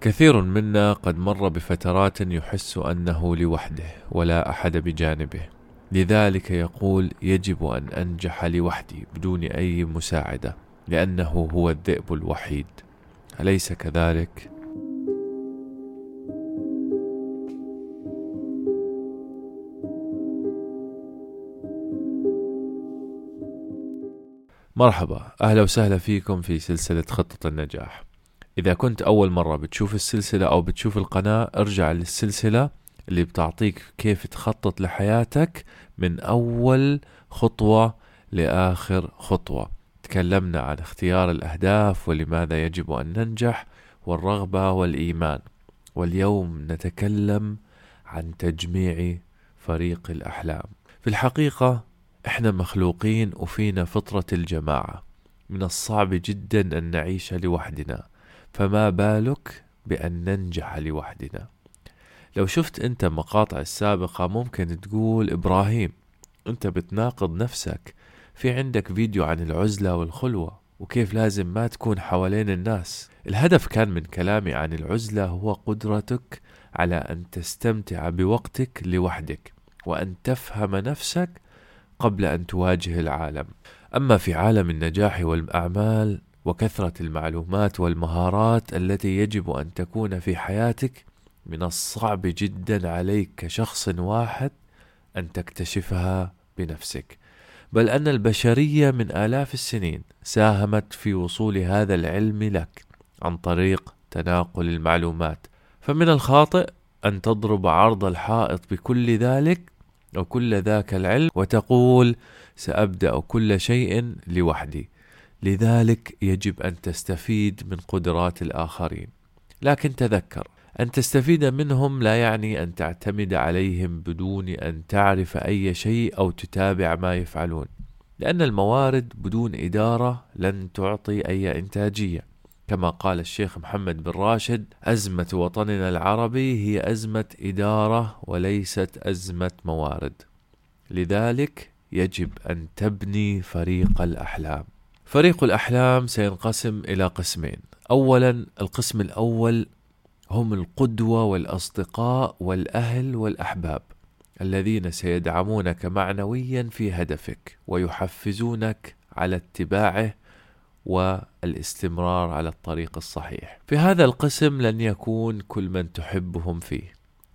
كثير منا قد مر بفترات يحس أنه لوحده ولا أحد بجانبه. لذلك يقول يجب أن أنجح لوحدي بدون أي مساعدة لأنه هو الذئب الوحيد. أليس كذلك؟ مرحبا أهلا وسهلا فيكم في سلسلة خطة النجاح. إذا كنت أول مرة بتشوف السلسلة أو بتشوف القناة ارجع للسلسلة اللي بتعطيك كيف تخطط لحياتك من أول خطوة لآخر خطوة. تكلمنا عن اختيار الأهداف ولماذا يجب أن ننجح والرغبة والإيمان. واليوم نتكلم عن تجميع فريق الأحلام. في الحقيقة إحنا مخلوقين وفينا فطرة الجماعة. من الصعب جدا أن نعيش لوحدنا. فما بالك بأن ننجح لوحدنا؟ لو شفت أنت مقاطع السابقة ممكن تقول إبراهيم أنت بتناقض نفسك. في عندك فيديو عن العزلة والخلوة وكيف لازم ما تكون حوالين الناس. الهدف كان من كلامي عن العزلة هو قدرتك على أن تستمتع بوقتك لوحدك وأن تفهم نفسك قبل أن تواجه العالم. أما في عالم النجاح والأعمال وكثرة المعلومات والمهارات التي يجب أن تكون في حياتك من الصعب جدا عليك كشخص واحد أن تكتشفها بنفسك. بل أن البشرية من آلاف السنين ساهمت في وصول هذا العلم لك عن طريق تناقل المعلومات. فمن الخاطئ أن تضرب عرض الحائط بكل ذلك أو كل ذاك العلم وتقول سأبدأ كل شيء لوحدي. لذلك يجب أن تستفيد من قدرات الآخرين. لكن تذكر أن تستفيد منهم لا يعني أن تعتمد عليهم بدون أن تعرف أي شيء أو تتابع ما يفعلون لأن الموارد بدون إدارة لن تعطي أي إنتاجية. كما قال الشيخ محمد بن راشد أزمة وطننا العربي هي أزمة إدارة وليست أزمة موارد. لذلك يجب أن تبني فريق الأحلام. فريق الأحلام سينقسم إلى قسمين أولا القسم الأول هم القدوة والأصدقاء والأهل والأحباب الذين سيدعمونك معنويا في هدفك ويحفزونك على اتباعه والاستمرار على الطريق الصحيح. في هذا القسم لن يكون كل من تحبهم فيه،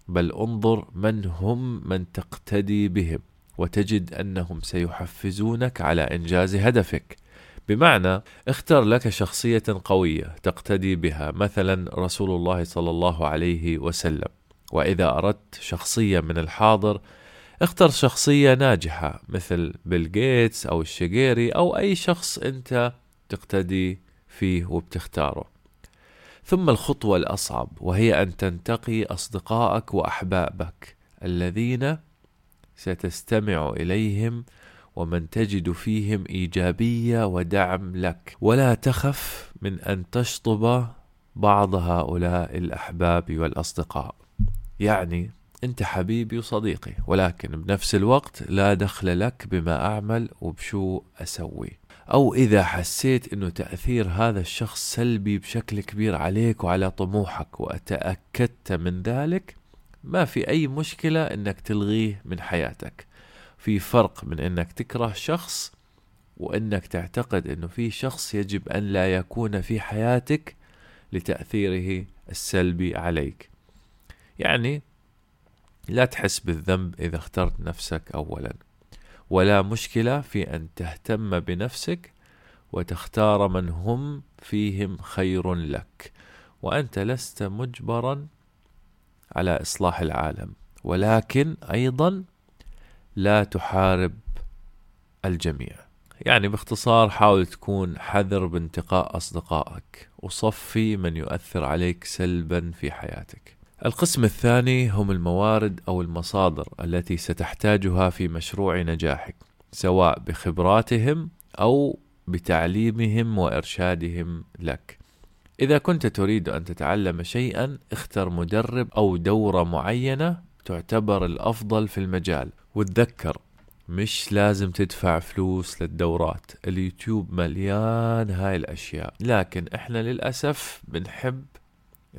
بل انظر من هم من تقتدي بهم وتجد أنهم سيحفزونك على إنجاز هدفك. بمعنى اختر لك شخصية قوية تقتدي بها مثلا رسول الله صلى الله عليه وسلم. وإذا أردت شخصية من الحاضر اختر شخصية ناجحة مثل بيل جيتس أو الشقيري أو أي شخص أنت تقتدي فيه وبتختاره. ثم الخطوة الأصعب وهي أن تنتقي أصدقائك وأحبابك الذين ستستمع إليهم ومن تجد فيهم إيجابية ودعم لك. ولا تخف من أن تشطب بعض هؤلاء الأحباب والأصدقاء. يعني أنت حبيبي وصديقي ولكن بنفس الوقت لا دخل لك بما أعمل وبشو أسوي. أو إذا حسيت إنه تأثير هذا الشخص سلبي بشكل كبير عليك وعلى طموحك وتأكدت من ذلك ما في أي مشكلة إنك تلغيه من حياتك. في فرق من إنك تكره شخص وإنك تعتقد إنه في شخص يجب أن لا يكون في حياتك لتأثيره السلبي عليك. يعني لا تحس بالذنب إذا اخترت نفسك اولا. ولا مشكلة في أن تهتم بنفسك وتختار من هم فيهم خير لك. وأنت لست مجبرا على إصلاح العالم. ولكن أيضا لا تحارب الجميع. يعني باختصار حاول تكون حذر بانتقاء أصدقائك وصفي من يؤثر عليك سلبا في حياتك. القسم الثاني هم الموارد أو المصادر التي ستحتاجها في مشروع نجاحك سواء بخبراتهم أو بتعليمهم وإرشادهم لك. إذا كنت تريد أن تتعلم شيئا اختر مدرب أو دورة معينة تعتبر الأفضل في المجال. وتذكر مش لازم تدفع فلوس للدورات. اليوتيوب مليان هاي الأشياء. لكن إحنا للأسف بنحب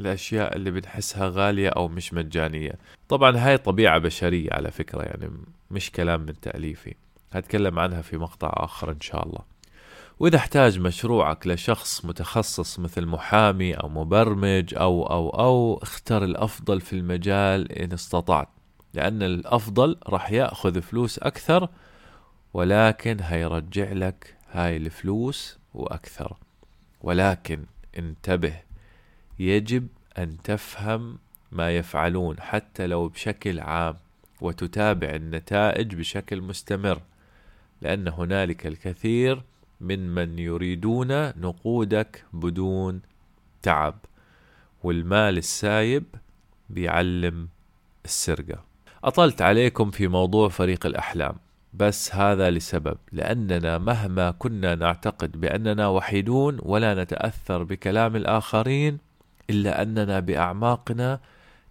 الأشياء اللي بنحسها غالية أو مش مجانية. طبعا هاي طبيعة بشرية على فكرة يعني مش كلام من تأليفي. هتكلم عنها في مقطع آخر إن شاء الله. وإذا احتاج مشروعك لشخص متخصص مثل محامي أو مبرمج أو أو أو اختر الأفضل في المجال إن استطعت. لأن الأفضل راح يأخذ فلوس أكثر ولكن هيرجع لك هاي الفلوس وأكثر. ولكن انتبه يجب أن تفهم ما يفعلون حتى لو بشكل عام وتتابع النتائج بشكل مستمر لأن هنالك الكثير من من يريدون نقودك بدون تعب والمال السايب بيعلم السرقة. أطلت عليكم في موضوع فريق الأحلام بس هذا لسبب لأننا مهما كنا نعتقد بأننا وحيدون ولا نتأثر بكلام الآخرين إلا أننا بأعماقنا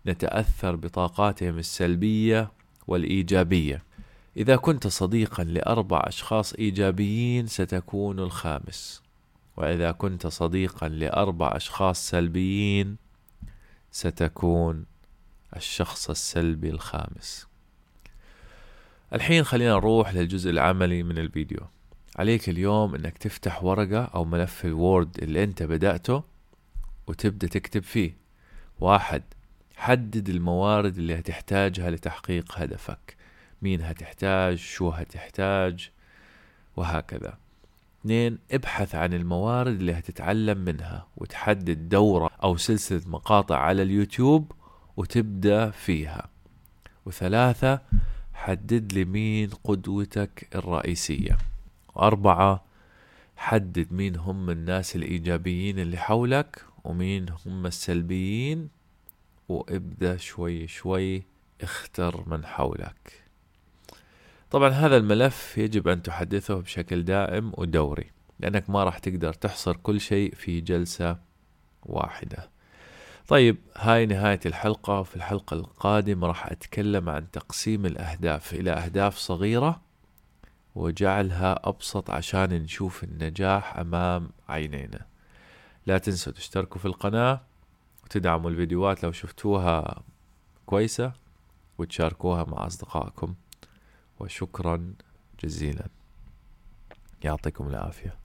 نتأثر بطاقاتهم السلبية والإيجابية. إذا كنت صديقا لأربع أشخاص إيجابيين ستكون الخامس وإذا كنت صديقا لأربع أشخاص سلبيين ستكون الشخص السلبي الخامس. الحين خلينا نروح للجزء العملي من الفيديو. عليك اليوم إنك تفتح ورقة أو ملف الوورد اللي أنت بدأته وتبدأ تكتب فيه. واحد حدد الموارد اللي هتحتاجها لتحقيق هدفك. مين هتحتاج؟ شو هتحتاج؟ وهكذا. اثنين ابحث عن الموارد اللي هتتعلم منها وتحدد دورة أو سلسلة مقاطع على اليوتيوب وتبدأ فيها. وثلاثة حدد لي مين قدوتك الرئيسية. وأربعة حدد مين هم الناس الإيجابيين اللي حولك ومين هم السلبيين وابدأ شوي شوي اختر من حولك. طبعا هذا الملف يجب أن تحدثه بشكل دائم ودوري لأنك ما راح تقدر تحصر كل شيء في جلسة واحدة. طيب هاي نهاية الحلقة. في الحلقة القادمة راح أتكلم عن تقسيم الأهداف إلى أهداف صغيرة وجعلها أبسط عشان نشوف النجاح أمام عينينا. لا تنسوا تشتركوا في القناة وتدعموا الفيديوهات لو شفتوها كويسة وتشاركوها مع أصدقائكم. وشكرا جزيلا. يعطيكم العافية.